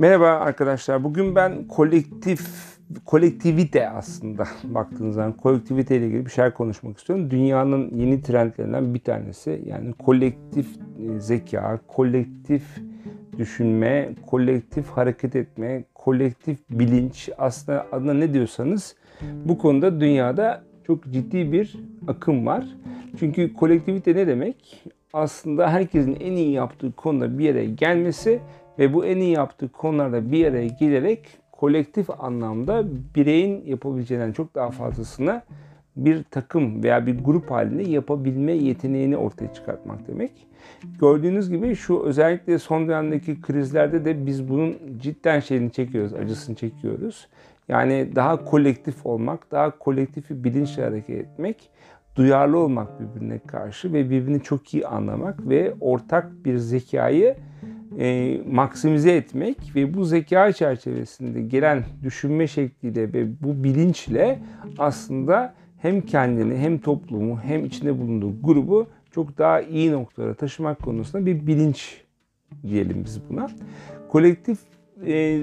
Merhaba arkadaşlar. Bugün ben kolektif kolektivite aslında baktığınız zaman kolektivite ile ilgili bir şeyler konuşmak istiyorum. Dünyanın yeni trendlerinden bir tanesi. Yani kolektif e, zeka, kolektif düşünme, kolektif hareket etme, kolektif bilinç aslında adına ne diyorsanız bu konuda dünyada çok ciddi bir akım var. Çünkü kolektivite ne demek? Aslında herkesin en iyi yaptığı konuda bir yere gelmesi ve bu en iyi yaptığı konularda bir araya gelerek kolektif anlamda bireyin yapabileceğinden çok daha fazlasını bir takım veya bir grup halinde yapabilme yeteneğini ortaya çıkartmak demek. Gördüğünüz gibi şu özellikle son dönemdeki krizlerde de biz bunun cidden şeyini çekiyoruz, acısını çekiyoruz. Yani daha kolektif olmak, daha kolektif bir bilinçle hareket etmek, duyarlı olmak birbirine karşı ve birbirini çok iyi anlamak ve ortak bir zekayı e, maksimize etmek ve bu zeka çerçevesinde gelen düşünme şekliyle ve bu bilinçle aslında hem kendini hem toplumu hem içinde bulunduğu grubu çok daha iyi noktalara taşımak konusunda bir bilinç diyelim biz buna. Kolektif e,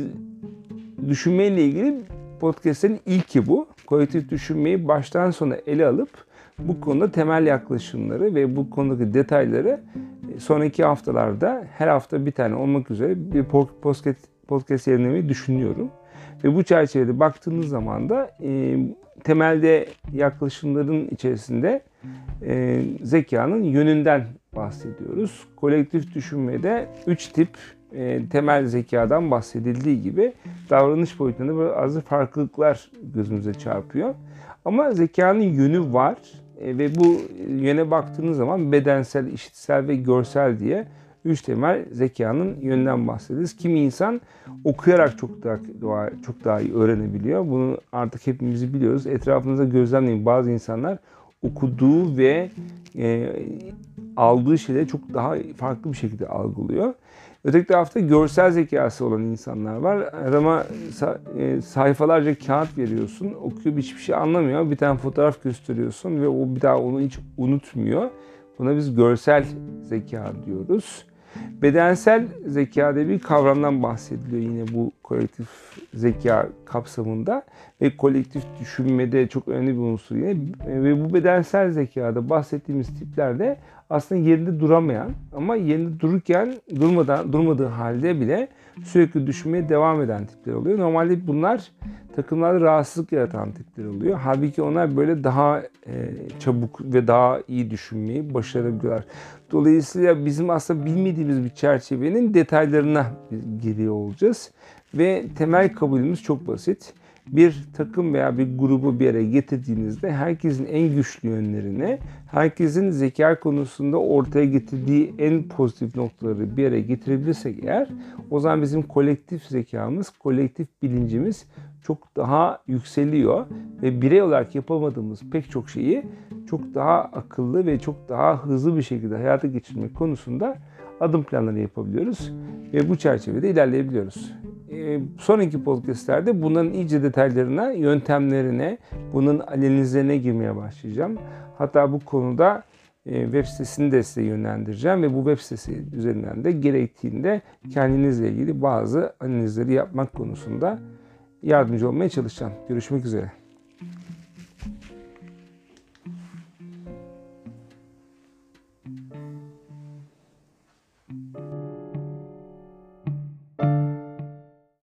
düşünmeyle ilgili podcast'in ilki bu. Kolektif düşünmeyi baştan sona ele alıp bu konuda temel yaklaşımları ve bu konudaki detayları sonraki haftalarda her hafta bir tane olmak üzere bir podcast, podcast yayınlamayı düşünüyorum. Ve bu çerçevede baktığınız zaman da e, temelde yaklaşımların içerisinde e, zekanın yönünden bahsediyoruz. Kolektif düşünmede üç tip e, temel zekadan bahsedildiği gibi davranış boyutunda bazı farklılıklar gözümüze çarpıyor. Ama zekanın yönü var ve bu yöne baktığınız zaman bedensel, işitsel ve görsel diye üç temel zekanın yönden bahsederiz. Kimi insan okuyarak çok daha çok daha iyi öğrenebiliyor. Bunu artık hepimiz biliyoruz. Etrafınızda gözlemleyin. Bazı insanlar okuduğu ve e, aldığı şeyleri çok daha farklı bir şekilde algılıyor. Öteki tarafta görsel zekası olan insanlar var. Adama e, sayfalarca kağıt veriyorsun, okuyor hiçbir şey anlamıyor. Bir tane fotoğraf gösteriyorsun ve o bir daha onu hiç unutmuyor. Buna biz görsel zeka diyoruz. Bedensel zekada bir kavramdan bahsediliyor yine bu kolektif zeka kapsamında. Ve kolektif düşünmede çok önemli bir unsur yine. Ve bu bedensel zekada bahsettiğimiz tiplerde aslında yerinde duramayan ama yerinde dururken durmadan durmadığı halde bile sürekli düşünmeye devam eden tipler oluyor. Normalde bunlar takımlarda rahatsızlık yaratan tipler oluyor. Halbuki onlar böyle daha e, çabuk ve daha iyi düşünmeyi başarabiliyorlar. Dolayısıyla bizim aslında bilmediğimiz bir çerçevenin detaylarına giriyor olacağız. Ve temel kabulümüz çok basit bir takım veya bir grubu bir araya getirdiğinizde herkesin en güçlü yönlerini, herkesin zeka konusunda ortaya getirdiği en pozitif noktaları bir araya getirebilirsek eğer o zaman bizim kolektif zekamız, kolektif bilincimiz çok daha yükseliyor ve birey olarak yapamadığımız pek çok şeyi çok daha akıllı ve çok daha hızlı bir şekilde hayata geçirmek konusunda adım planları yapabiliyoruz ve bu çerçevede ilerleyebiliyoruz. Ee, sonraki podcastlerde bunların iyice detaylarına, yöntemlerine, bunun analizlerine girmeye başlayacağım. Hatta bu konuda e, web sitesini de size yönlendireceğim ve bu web sitesi üzerinden de gerektiğinde kendinizle ilgili bazı analizleri yapmak konusunda yardımcı olmaya çalışacağım. Görüşmek üzere.